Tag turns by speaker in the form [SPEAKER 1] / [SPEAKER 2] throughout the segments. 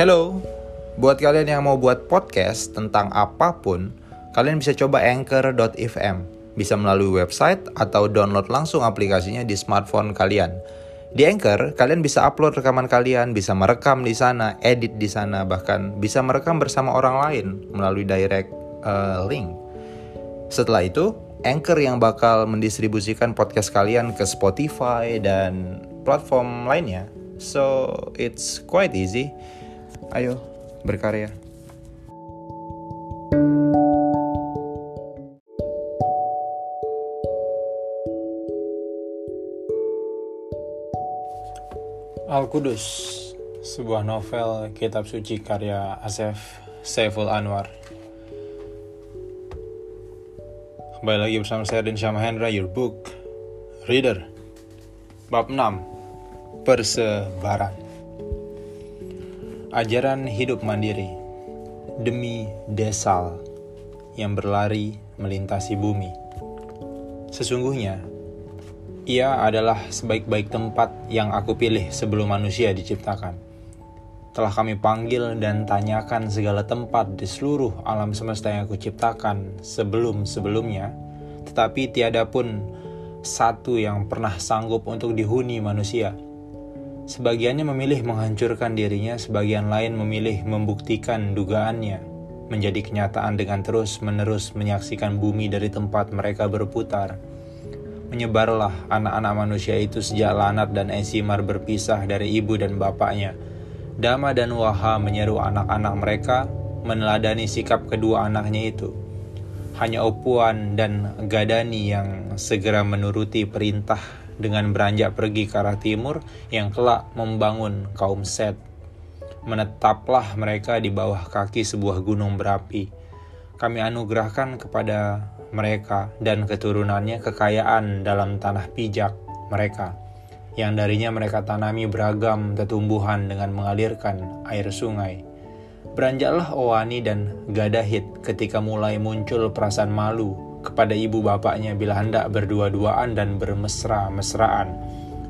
[SPEAKER 1] Hello, buat kalian yang mau buat podcast tentang apa pun, kalian bisa coba anchor.fm. Bisa melalui website atau download langsung aplikasinya di smartphone kalian. Di Anchor, kalian bisa upload rekaman kalian, bisa merekam di sana, edit di sana, bahkan bisa merekam bersama orang lain melalui direct uh, link. Setelah itu, Anchor yang bakal mendistribusikan podcast kalian ke Spotify dan platform lainnya. So, it's quite easy. Ayo, berkarya.
[SPEAKER 2] Al-Qudus, sebuah novel kitab suci karya Asef Saiful Anwar. Kembali lagi bersama saya Din Syamahendra, your book reader. Bab 6, Persebaran. Ajaran hidup mandiri demi desal yang berlari melintasi bumi. Sesungguhnya, ia adalah sebaik-baik tempat yang aku pilih sebelum manusia diciptakan. Telah kami panggil dan tanyakan segala tempat di seluruh alam semesta yang aku ciptakan sebelum-sebelumnya, tetapi tiada pun satu yang pernah sanggup untuk dihuni manusia. Sebagiannya memilih menghancurkan dirinya, sebagian lain memilih membuktikan dugaannya menjadi kenyataan dengan terus-menerus menyaksikan bumi dari tempat mereka berputar Menyebarlah anak-anak manusia itu sejak Lanat dan Esimar berpisah dari ibu dan bapaknya. Dama dan Waha menyeru anak-anak mereka meneladani sikap kedua anaknya itu. Hanya Opuan dan Gadani yang segera menuruti perintah dengan beranjak pergi ke arah timur yang kelak membangun kaum Set. Menetaplah mereka di bawah kaki sebuah gunung berapi. Kami anugerahkan kepada mereka dan keturunannya kekayaan dalam tanah pijak mereka, yang darinya mereka tanami beragam tetumbuhan dengan mengalirkan air sungai. Beranjaklah Owani dan Gadahit ketika mulai muncul perasaan malu kepada ibu bapaknya bila hendak berdua-duaan dan bermesra-mesraan.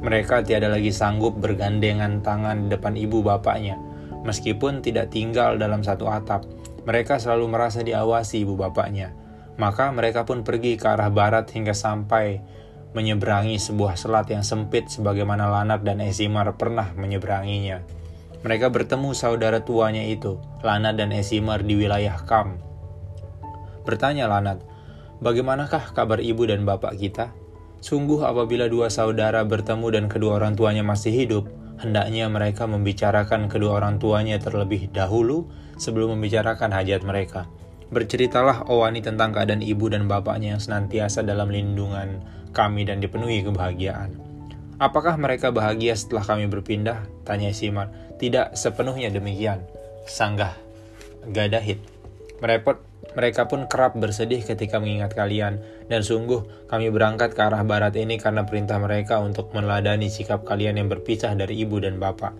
[SPEAKER 2] Mereka tiada lagi sanggup bergandengan tangan di depan ibu bapaknya, meskipun tidak tinggal dalam satu atap. Mereka selalu merasa diawasi ibu bapaknya, maka mereka pun pergi ke arah barat hingga sampai menyeberangi sebuah selat yang sempit sebagaimana Lanat dan Esimar pernah menyeberanginya. Mereka bertemu saudara tuanya itu, Lanat dan Esimar di wilayah Kam. Bertanya Lanat, bagaimanakah kabar ibu dan bapak kita? Sungguh apabila dua saudara bertemu dan kedua orang tuanya masih hidup, hendaknya mereka membicarakan kedua orang tuanya terlebih dahulu sebelum membicarakan hajat mereka. Berceritalah Owani tentang keadaan ibu dan bapaknya yang senantiasa dalam lindungan kami dan dipenuhi kebahagiaan. Apakah mereka bahagia setelah kami berpindah? Tanya Simar. Tidak sepenuhnya demikian. Sanggah. Gadahit. Merepot, mereka pun kerap bersedih ketika mengingat kalian, dan sungguh kami berangkat ke arah barat ini karena perintah mereka untuk meneladani sikap kalian yang berpisah dari ibu dan bapak.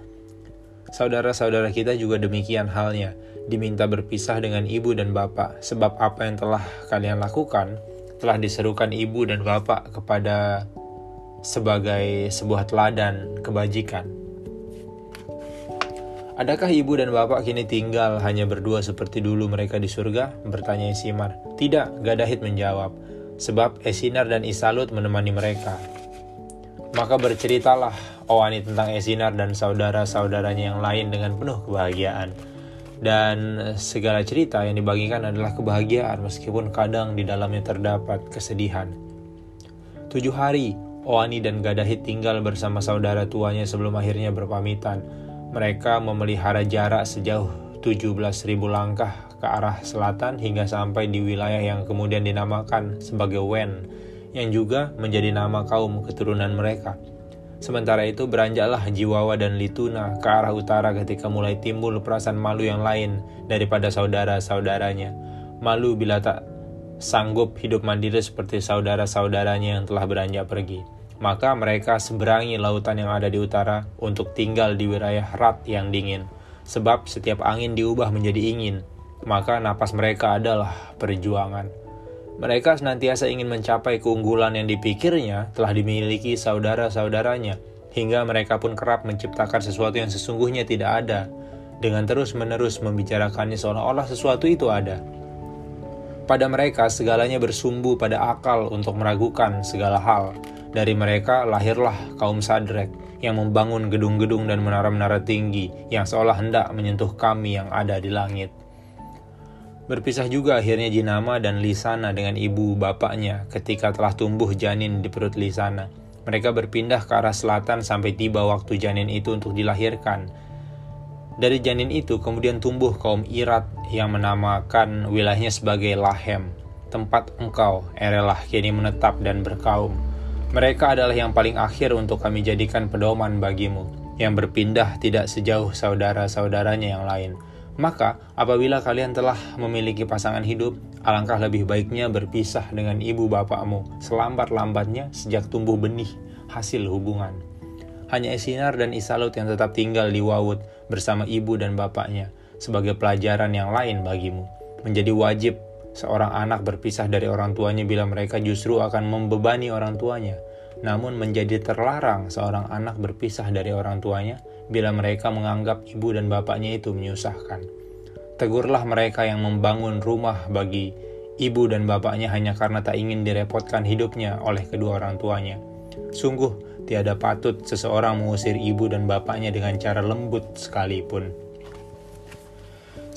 [SPEAKER 2] Saudara-saudara kita juga demikian halnya, diminta berpisah dengan ibu dan bapak, sebab apa yang telah kalian lakukan telah diserukan ibu dan bapak kepada sebagai sebuah teladan kebajikan. Adakah ibu dan bapak kini tinggal hanya berdua seperti dulu mereka di surga? Bertanya Isimar. Tidak, Gadahit menjawab. Sebab Esinar dan Isalut menemani mereka. Maka berceritalah Owani tentang Esinar dan saudara-saudaranya yang lain dengan penuh kebahagiaan. Dan segala cerita yang dibagikan adalah kebahagiaan meskipun kadang di dalamnya terdapat kesedihan. Tujuh hari, Owani dan Gadahit tinggal bersama saudara tuanya sebelum akhirnya berpamitan. Mereka memelihara jarak sejauh 17.000 langkah ke arah selatan hingga sampai di wilayah yang kemudian dinamakan sebagai Wen yang juga menjadi nama kaum keturunan mereka. Sementara itu beranjaklah Jiwawa dan Lituna ke arah utara ketika mulai timbul perasaan malu yang lain daripada saudara-saudaranya. Malu bila tak sanggup hidup mandiri seperti saudara-saudaranya yang telah beranjak pergi. Maka mereka seberangi lautan yang ada di utara untuk tinggal di wilayah Rat yang dingin. Sebab setiap angin diubah menjadi ingin, maka napas mereka adalah perjuangan. Mereka senantiasa ingin mencapai keunggulan yang dipikirnya telah dimiliki saudara-saudaranya, hingga mereka pun kerap menciptakan sesuatu yang sesungguhnya tidak ada, dengan terus-menerus membicarakannya seolah-olah sesuatu itu ada. Pada mereka, segalanya bersumbu pada akal untuk meragukan segala hal. Dari mereka lahirlah kaum Sadrek yang membangun gedung-gedung dan menara-menara tinggi yang seolah hendak menyentuh kami yang ada di langit. Berpisah juga akhirnya Jinama dan Lisana dengan ibu bapaknya ketika telah tumbuh janin di perut Lisana. Mereka berpindah ke arah selatan sampai tiba waktu janin itu untuk dilahirkan dari janin itu kemudian tumbuh kaum Irat yang menamakan wilayahnya sebagai Lahem, tempat engkau, Erelah, kini menetap dan berkaum. Mereka adalah yang paling akhir untuk kami jadikan pedoman bagimu, yang berpindah tidak sejauh saudara-saudaranya yang lain. Maka, apabila kalian telah memiliki pasangan hidup, alangkah lebih baiknya berpisah dengan ibu bapakmu selambat-lambatnya sejak tumbuh benih hasil hubungan. Hanya Esinar dan Isalut yang tetap tinggal di Wawut bersama ibu dan bapaknya sebagai pelajaran yang lain bagimu. Menjadi wajib seorang anak berpisah dari orang tuanya bila mereka justru akan membebani orang tuanya. Namun menjadi terlarang seorang anak berpisah dari orang tuanya bila mereka menganggap ibu dan bapaknya itu menyusahkan. Tegurlah mereka yang membangun rumah bagi ibu dan bapaknya hanya karena tak ingin direpotkan hidupnya oleh kedua orang tuanya. Sungguh, tiada patut seseorang mengusir ibu dan bapaknya dengan cara lembut sekalipun.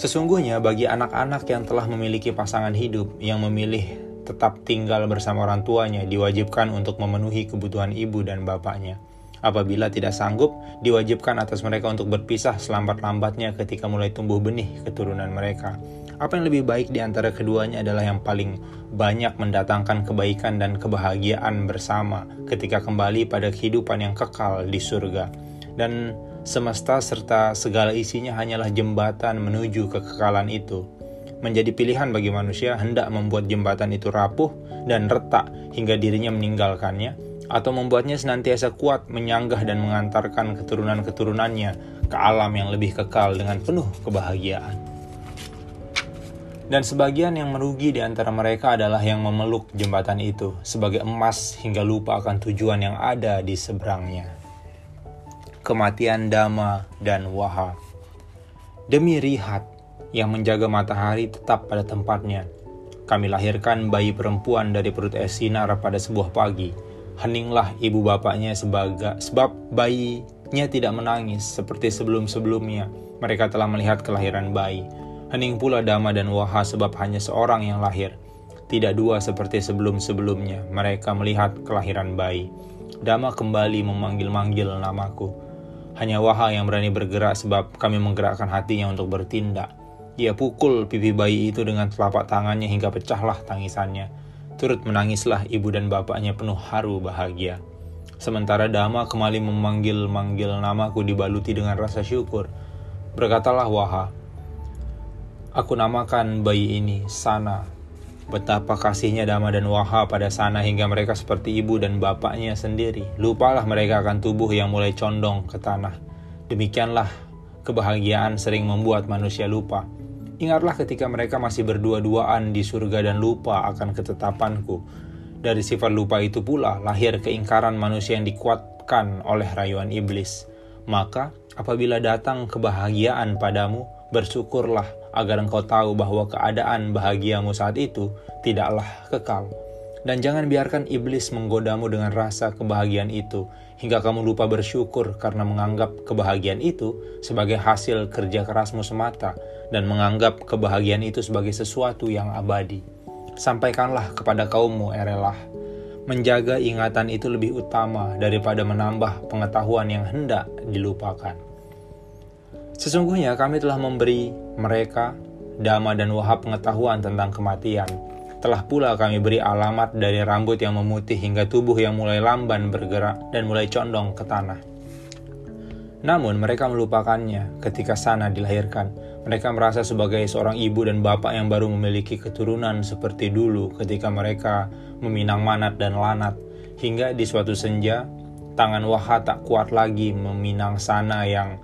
[SPEAKER 2] Sesungguhnya bagi anak-anak yang telah memiliki pasangan hidup yang memilih tetap tinggal bersama orang tuanya diwajibkan untuk memenuhi kebutuhan ibu dan bapaknya. Apabila tidak sanggup, diwajibkan atas mereka untuk berpisah selambat-lambatnya ketika mulai tumbuh benih keturunan mereka. Apa yang lebih baik di antara keduanya adalah yang paling banyak mendatangkan kebaikan dan kebahagiaan bersama ketika kembali pada kehidupan yang kekal di surga. Dan semesta serta segala isinya hanyalah jembatan menuju kekekalan itu. Menjadi pilihan bagi manusia hendak membuat jembatan itu rapuh dan retak hingga dirinya meninggalkannya, atau membuatnya senantiasa kuat menyanggah dan mengantarkan keturunan-keturunannya ke alam yang lebih kekal dengan penuh kebahagiaan. Dan sebagian yang merugi di antara mereka adalah yang memeluk jembatan itu sebagai emas hingga lupa akan tujuan yang ada di seberangnya. Kematian Dama dan Waha Demi Rihat yang menjaga matahari tetap pada tempatnya, kami lahirkan bayi perempuan dari perut Esinar pada sebuah pagi. Heninglah ibu bapaknya sebagai sebab bayinya tidak menangis seperti sebelum-sebelumnya. Mereka telah melihat kelahiran bayi Hening pula Dama dan Waha sebab hanya seorang yang lahir. Tidak dua seperti sebelum-sebelumnya, mereka melihat kelahiran bayi. Dama kembali memanggil-manggil namaku. Hanya Waha yang berani bergerak sebab kami menggerakkan hatinya untuk bertindak. Ia pukul pipi bayi itu dengan telapak tangannya hingga pecahlah tangisannya. Turut menangislah ibu dan bapaknya penuh haru bahagia. Sementara Dama kembali memanggil-manggil namaku dibaluti dengan rasa syukur. Berkatalah Waha, Aku namakan bayi ini Sana. Betapa kasihnya Dama dan Waha pada Sana hingga mereka seperti ibu dan bapaknya sendiri. Lupalah mereka akan tubuh yang mulai condong ke tanah. Demikianlah kebahagiaan sering membuat manusia lupa. Ingatlah ketika mereka masih berdua-duaan di surga dan lupa akan ketetapanku. Dari sifat lupa itu pula lahir keingkaran manusia yang dikuatkan oleh rayuan iblis. Maka apabila datang kebahagiaan padamu, bersyukurlah agar engkau tahu bahwa keadaan bahagiamu saat itu tidaklah kekal. Dan jangan biarkan iblis menggodamu dengan rasa kebahagiaan itu, hingga kamu lupa bersyukur karena menganggap kebahagiaan itu sebagai hasil kerja kerasmu semata, dan menganggap kebahagiaan itu sebagai sesuatu yang abadi. Sampaikanlah kepada kaummu, Erelah, menjaga ingatan itu lebih utama daripada menambah pengetahuan yang hendak dilupakan. Sesungguhnya kami telah memberi mereka Dama dan Wahab pengetahuan tentang kematian. Telah pula kami beri alamat dari rambut yang memutih hingga tubuh yang mulai lamban bergerak dan mulai condong ke tanah. Namun mereka melupakannya ketika sana dilahirkan. Mereka merasa sebagai seorang ibu dan bapak yang baru memiliki keturunan seperti dulu ketika mereka meminang manat dan lanat. Hingga di suatu senja, tangan Waha tak kuat lagi meminang sana yang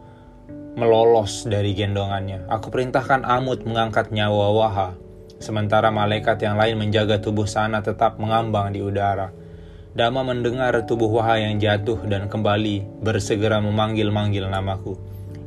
[SPEAKER 2] melolos dari gendongannya. Aku perintahkan Amut mengangkat nyawa Waha, sementara malaikat yang lain menjaga tubuh sana tetap mengambang di udara. Dama mendengar tubuh Waha yang jatuh dan kembali bersegera memanggil-manggil namaku.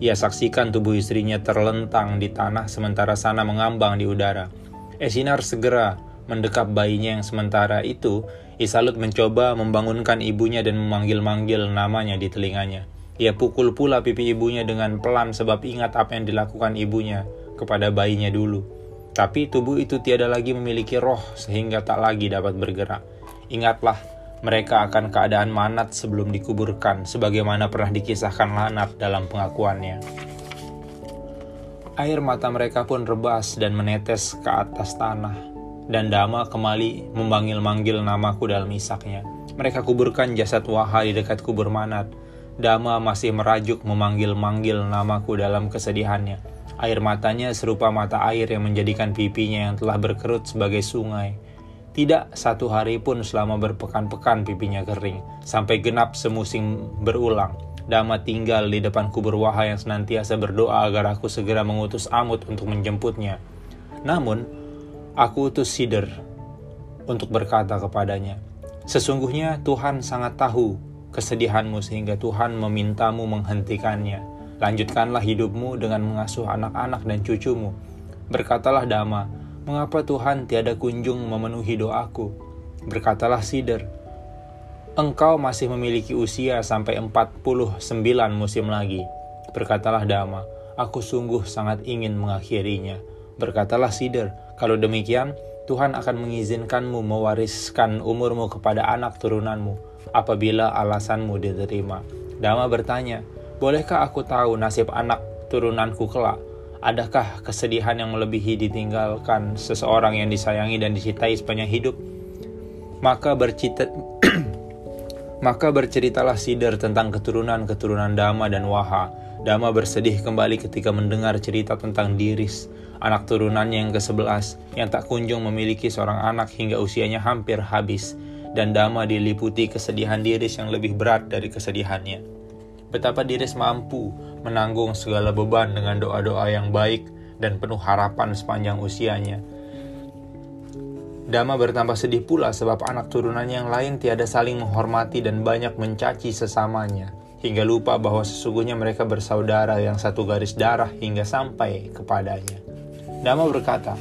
[SPEAKER 2] Ia saksikan tubuh istrinya terlentang di tanah sementara sana mengambang di udara. Esinar segera mendekap bayinya yang sementara itu, Isalut mencoba membangunkan ibunya dan memanggil-manggil namanya di telinganya. Ia pukul pula pipi ibunya dengan pelan sebab ingat apa yang dilakukan ibunya kepada bayinya dulu. Tapi tubuh itu tiada lagi memiliki roh sehingga tak lagi dapat bergerak. Ingatlah, mereka akan keadaan manat sebelum dikuburkan sebagaimana pernah dikisahkan Lanat dalam pengakuannya. Air mata mereka pun rebas dan menetes ke atas tanah dan Dama kembali memanggil-manggil namaku dalam isaknya. Mereka kuburkan jasad Waha di dekat kubur Manat. Dama masih merajuk memanggil-manggil namaku dalam kesedihannya. Air matanya serupa mata air yang menjadikan pipinya yang telah berkerut sebagai sungai. Tidak satu hari pun selama berpekan-pekan pipinya kering, sampai genap semusim berulang. Dama tinggal di depan kubur Waha yang senantiasa berdoa agar aku segera mengutus Amut untuk menjemputnya. Namun, Aku utus Sider untuk berkata kepadanya, Sesungguhnya Tuhan sangat tahu kesedihanmu sehingga Tuhan memintamu menghentikannya. Lanjutkanlah hidupmu dengan mengasuh anak-anak dan cucumu. Berkatalah Dama, mengapa Tuhan tiada kunjung memenuhi doaku? Berkatalah Sider, engkau masih memiliki usia sampai 49 musim lagi. Berkatalah Dama, aku sungguh sangat ingin mengakhirinya. Berkatalah Sider, kalau demikian, Tuhan akan mengizinkanmu mewariskan umurmu kepada anak turunanmu apabila alasanmu diterima. Dama bertanya, bolehkah aku tahu nasib anak turunanku kelak? Adakah kesedihan yang melebihi ditinggalkan seseorang yang disayangi dan dicintai sepanjang hidup? Maka bercita maka berceritalah Sider tentang keturunan-keturunan Dama dan Waha. Dama bersedih kembali ketika mendengar cerita tentang Diris, anak turunannya yang ke-11 yang tak kunjung memiliki seorang anak hingga usianya hampir habis dan Dama diliputi kesedihan Diris yang lebih berat dari kesedihannya. Betapa Diris mampu menanggung segala beban dengan doa-doa yang baik dan penuh harapan sepanjang usianya. Dama bertambah sedih pula sebab anak turunannya yang lain tiada saling menghormati dan banyak mencaci sesamanya, hingga lupa bahwa sesungguhnya mereka bersaudara yang satu garis darah hingga sampai kepadanya. Dama berkata,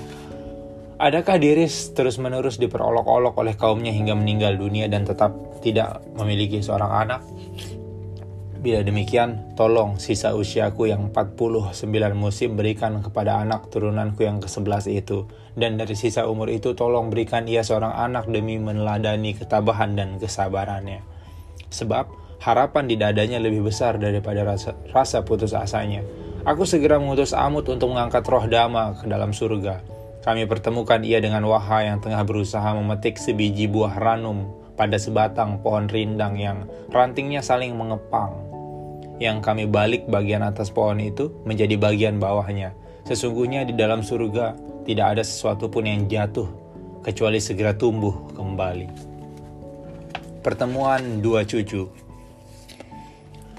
[SPEAKER 2] Adakah Diris terus-menerus diperolok-olok oleh kaumnya hingga meninggal dunia dan tetap tidak memiliki seorang anak? Bila demikian, tolong sisa usiaku yang 49 musim berikan kepada anak turunanku yang ke-11 itu. Dan dari sisa umur itu tolong berikan ia seorang anak demi meneladani ketabahan dan kesabarannya. Sebab harapan di dadanya lebih besar daripada rasa, rasa putus asanya. Aku segera mengutus Amut untuk mengangkat roh Dama ke dalam surga. Kami pertemukan ia dengan Waha yang tengah berusaha memetik sebiji buah ranum pada sebatang pohon rindang yang rantingnya saling mengepang. Yang kami balik bagian atas pohon itu menjadi bagian bawahnya. Sesungguhnya di dalam surga tidak ada sesuatu pun yang jatuh kecuali segera tumbuh kembali. Pertemuan dua cucu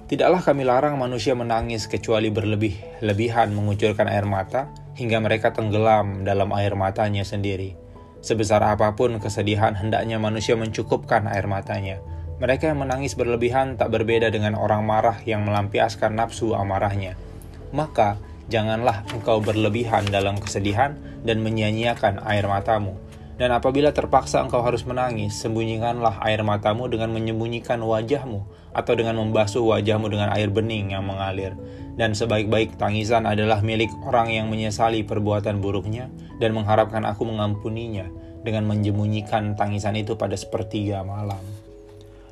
[SPEAKER 2] Tidaklah kami larang manusia menangis kecuali berlebih-lebihan mengucurkan air mata hingga mereka tenggelam dalam air matanya sendiri. Sebesar apa pun kesedihan hendaknya manusia mencukupkan air matanya. Mereka yang menangis berlebihan tak berbeda dengan orang marah yang melampiaskan nafsu amarahnya. Maka, janganlah engkau berlebihan dalam kesedihan dan menyia-nyiakan air matamu dan apabila terpaksa engkau harus menangis, sembunyikanlah air matamu dengan menyembunyikan wajahmu, atau dengan membasuh wajahmu dengan air bening yang mengalir. Dan sebaik-baik tangisan adalah milik orang yang menyesali perbuatan buruknya dan mengharapkan aku mengampuninya dengan menyembunyikan tangisan itu pada sepertiga malam.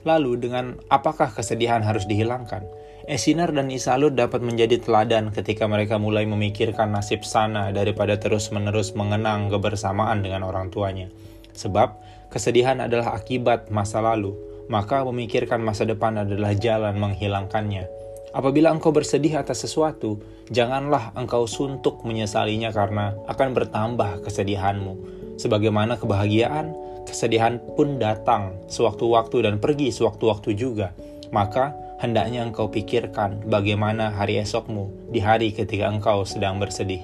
[SPEAKER 2] Lalu dengan apakah kesedihan harus dihilangkan? Esinar dan Isalut dapat menjadi teladan ketika mereka mulai memikirkan nasib sana daripada terus-menerus mengenang kebersamaan dengan orang tuanya. Sebab kesedihan adalah akibat masa lalu, maka memikirkan masa depan adalah jalan menghilangkannya. Apabila engkau bersedih atas sesuatu, janganlah engkau suntuk menyesalinya karena akan bertambah kesedihanmu. Sebagaimana kebahagiaan, kesedihan pun datang sewaktu-waktu dan pergi sewaktu-waktu juga. Maka hendaknya engkau pikirkan bagaimana hari esokmu di hari ketika engkau sedang bersedih.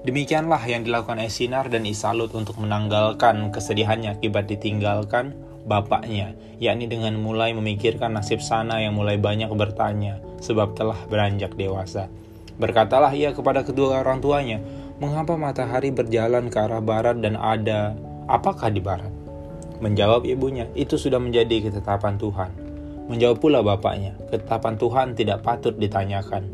[SPEAKER 2] Demikianlah yang dilakukan Esinar dan Isalut untuk menanggalkan kesedihannya akibat ditinggalkan bapaknya, yakni dengan mulai memikirkan nasib sana yang mulai banyak bertanya, sebab telah beranjak dewasa. Berkatalah ia kepada kedua orang tuanya, mengapa matahari berjalan ke arah barat dan ada apakah di barat? Menjawab ibunya, itu sudah menjadi ketetapan Tuhan. Menjawab pula bapaknya, ketetapan Tuhan tidak patut ditanyakan.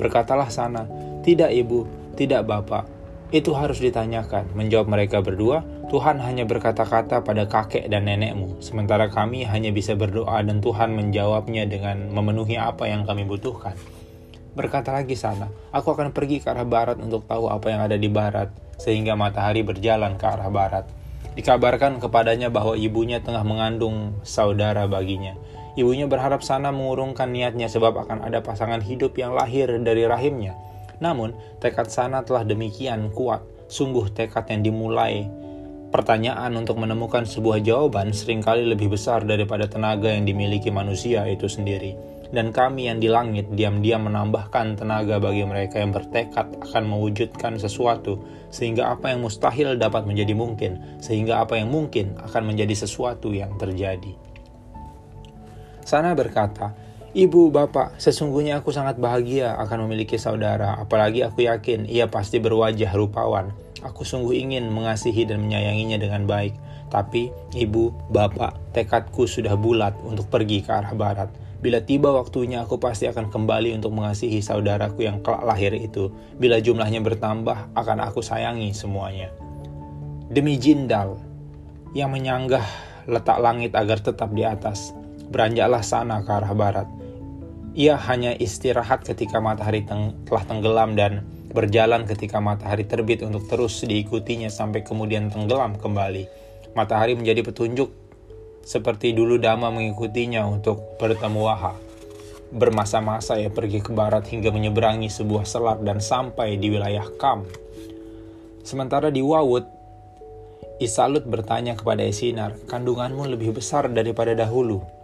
[SPEAKER 2] Berkatalah sana, tidak ibu, tidak bapak, itu harus ditanyakan. Menjawab mereka berdua, Tuhan hanya berkata-kata pada kakek dan nenekmu, sementara kami hanya bisa berdoa dan Tuhan menjawabnya dengan memenuhi apa yang kami butuhkan. Berkata lagi sana, aku akan pergi ke arah barat untuk tahu apa yang ada di barat, sehingga matahari berjalan ke arah barat. Dikabarkan kepadanya bahwa ibunya tengah mengandung saudara baginya. Ibunya berharap sana mengurungkan niatnya sebab akan ada pasangan hidup yang lahir dari rahimnya namun, tekad sana telah demikian kuat, sungguh tekad yang dimulai. Pertanyaan untuk menemukan sebuah jawaban sering kali lebih besar daripada tenaga yang dimiliki manusia itu sendiri. Dan kami yang di langit diam-diam menambahkan tenaga bagi mereka yang bertekad akan mewujudkan sesuatu, sehingga apa yang mustahil dapat menjadi mungkin, sehingga apa yang mungkin akan menjadi sesuatu yang terjadi. Sana berkata, Ibu, bapak, sesungguhnya aku sangat bahagia akan memiliki saudara, apalagi aku yakin ia pasti berwajah rupawan. Aku sungguh ingin mengasihi dan menyayanginya dengan baik. Tapi, ibu, bapak, tekadku sudah bulat untuk pergi ke arah barat. Bila tiba waktunya, aku pasti akan kembali untuk mengasihi saudaraku yang kelak lahir itu. Bila jumlahnya bertambah, akan aku sayangi semuanya. Demi Jindal, yang menyanggah letak langit agar tetap di atas, beranjaklah sana ke arah barat ia hanya istirahat ketika matahari teng telah tenggelam dan berjalan ketika matahari terbit untuk terus diikutinya sampai kemudian tenggelam kembali. Matahari menjadi petunjuk seperti dulu Dama mengikutinya untuk bertemu Waha. Bermasa-masa ia pergi ke barat hingga menyeberangi sebuah selat dan sampai di wilayah Kam. Sementara di Wawut, Isalut bertanya kepada Esinar, kandunganmu lebih besar daripada dahulu.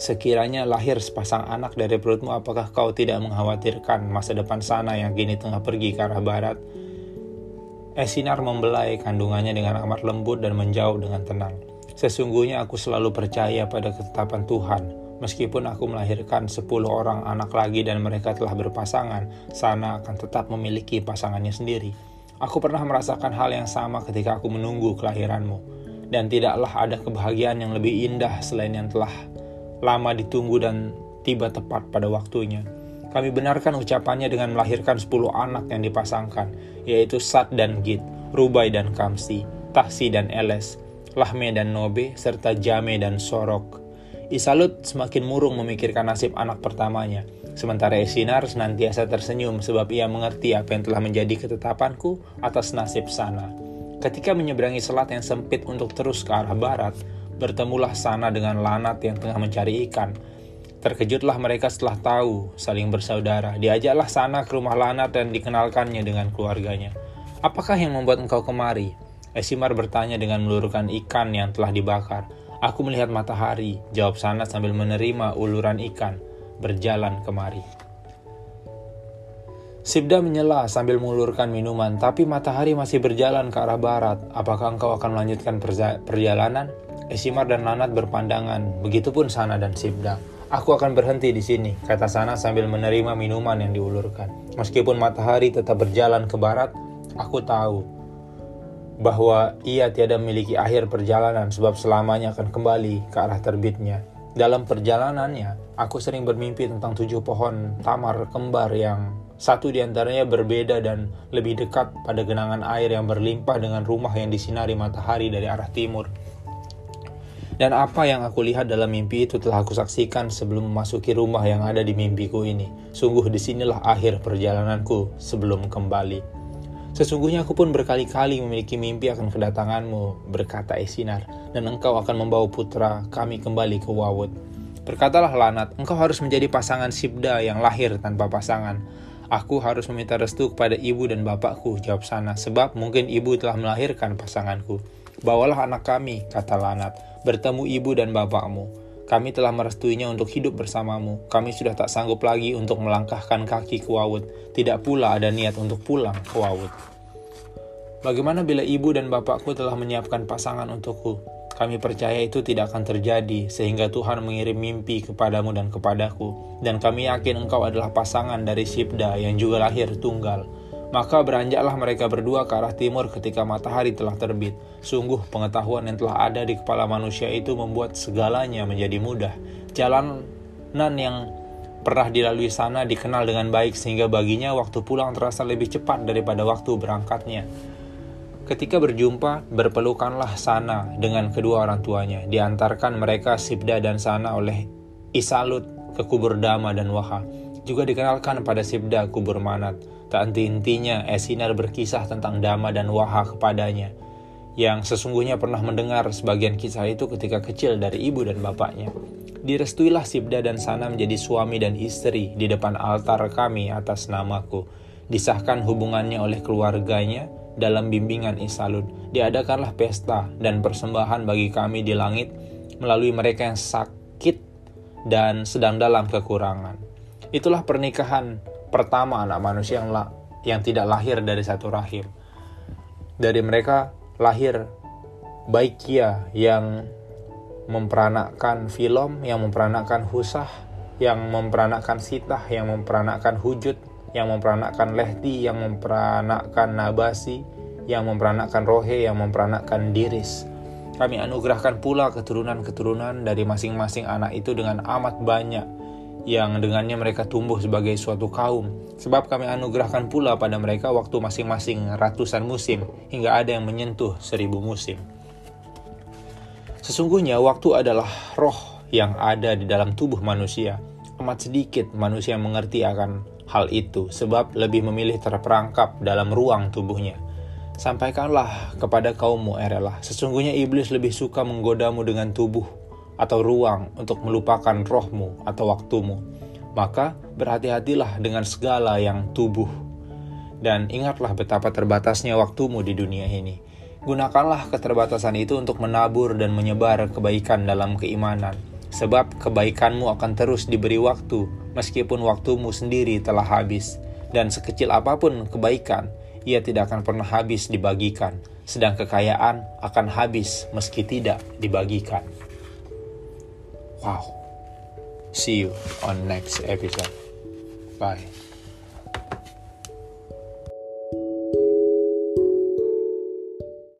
[SPEAKER 2] Sekiranya lahir sepasang anak dari perutmu, apakah kau tidak mengkhawatirkan masa depan sana yang kini tengah pergi ke arah barat? Esinar membelai kandungannya dengan amat lembut dan menjawab dengan tenang. Sesungguhnya aku selalu percaya pada ketetapan Tuhan. Meskipun aku melahirkan sepuluh orang anak lagi dan mereka telah berpasangan, sana akan tetap memiliki pasangannya sendiri. Aku pernah merasakan hal yang sama ketika aku menunggu kelahiranmu. Dan tidaklah ada kebahagiaan yang lebih indah selain yang telah lama ditunggu dan tiba tepat pada waktunya. Kami benarkan ucapannya dengan melahirkan 10 anak yang dipasangkan, yaitu Sat dan Git, Rubai dan Kamsi, Tahsi dan Eles, Lahme dan Nobe, serta Jame dan Sorok. Isalut semakin murung memikirkan nasib anak pertamanya, sementara Esinar senantiasa tersenyum sebab ia mengerti apa yang telah menjadi ketetapanku atas nasib sana. Ketika menyeberangi selat yang sempit untuk terus ke arah barat, bertemulah sana dengan Lanat yang tengah mencari ikan. Terkejutlah mereka setelah tahu saling bersaudara. Diajaklah sana ke rumah Lanat dan dikenalkannya dengan keluarganya. Apakah yang membuat engkau kemari? Esimar bertanya dengan meluruhkan ikan yang telah dibakar. Aku melihat matahari, jawab sana sambil menerima uluran ikan, berjalan kemari. Sibda menyela sambil mengulurkan minuman, tapi matahari masih berjalan ke arah barat. Apakah engkau akan melanjutkan perjalanan? Esimar dan Lanat berpandangan, begitupun Sana dan Sibda. Aku akan berhenti di sini, kata Sana sambil menerima minuman yang diulurkan. Meskipun matahari tetap berjalan ke barat, aku tahu bahwa ia tiada memiliki akhir perjalanan sebab selamanya akan kembali ke arah terbitnya. Dalam perjalanannya, aku sering bermimpi tentang tujuh pohon tamar kembar yang satu di antaranya berbeda dan lebih dekat pada genangan air yang berlimpah dengan rumah yang disinari matahari dari arah timur. Dan apa yang aku lihat dalam mimpi itu telah aku saksikan sebelum memasuki rumah yang ada di mimpiku ini. Sungguh di sinilah akhir perjalananku sebelum kembali. Sesungguhnya aku pun berkali-kali memiliki mimpi akan kedatanganmu, berkata Esinar, dan engkau akan membawa putra kami kembali ke Wawut. Berkatalah Lanat, engkau harus menjadi pasangan Sibda yang lahir tanpa pasangan. Aku harus meminta restu kepada ibu dan bapakku, jawab sana, sebab mungkin ibu telah melahirkan pasanganku. Bawalah anak kami, kata Lanat, bertemu ibu dan bapakmu. Kami telah merestuinya untuk hidup bersamamu. Kami sudah tak sanggup lagi untuk melangkahkan kaki ke Wawut. Tidak pula ada niat untuk pulang ke Wawut. Bagaimana bila ibu dan bapakku telah menyiapkan pasangan untukku? Kami percaya itu tidak akan terjadi, sehingga Tuhan mengirim mimpi kepadamu dan kepadaku. Dan kami yakin engkau adalah pasangan dari Sibda yang juga lahir tunggal. Maka beranjaklah mereka berdua ke arah timur ketika matahari telah terbit. Sungguh pengetahuan yang telah ada di kepala manusia itu membuat segalanya menjadi mudah. Jalanan yang pernah dilalui sana dikenal dengan baik sehingga baginya waktu pulang terasa lebih cepat daripada waktu berangkatnya. Ketika berjumpa, berpelukanlah Sana dengan kedua orang tuanya. Diantarkan mereka Sibda dan Sana oleh Isalut ke kubur Dama dan Waha. Juga dikenalkan pada Sibda kubur Manat. Tak henti-hentinya Esinar berkisah tentang Dama dan Waha kepadanya. Yang sesungguhnya pernah mendengar sebagian kisah itu ketika kecil dari ibu dan bapaknya. Direstuilah Sibda dan Sana menjadi suami dan istri di depan altar kami atas namaku. Disahkan hubungannya oleh keluarganya, dalam bimbingan Isalud. Diadakanlah pesta dan persembahan bagi kami di langit melalui mereka yang sakit dan sedang dalam kekurangan. Itulah pernikahan pertama anak manusia yang, la yang tidak lahir dari satu rahim. Dari mereka lahir Baikia yang memperanakan Filom, yang memperanakan Husah, yang memperanakan Sitah, yang memperanakan Hujud, yang memperanakan Lehti, yang memperanakan Nabasi, yang memperanakan Rohe, yang memperanakan Diris. Kami anugerahkan pula keturunan-keturunan dari masing-masing anak itu dengan amat banyak, yang dengannya mereka tumbuh sebagai suatu kaum. Sebab kami anugerahkan pula pada mereka waktu masing-masing ratusan musim, hingga ada yang menyentuh seribu musim. Sesungguhnya waktu adalah roh yang ada di dalam tubuh manusia. Amat sedikit manusia mengerti akan hal itu, sebab lebih memilih terperangkap dalam ruang tubuhnya. Sampaikanlah kepada kaummu Erelah, sesungguhnya iblis lebih suka menggodamu dengan tubuh atau ruang untuk melupakan rohmu atau waktumu. Maka berhati-hatilah dengan segala yang tubuh. Dan ingatlah betapa terbatasnya waktumu di dunia ini. Gunakanlah keterbatasan itu untuk menabur dan menyebar kebaikan dalam keimanan sebab kebaikanmu akan terus diberi waktu meskipun waktumu sendiri telah habis. Dan sekecil apa pun kebaikan, ia tidak akan pernah habis dibagikan, sedang kekayaan akan habis meski tidak dibagikan. Wow. See you on next episode. Bye.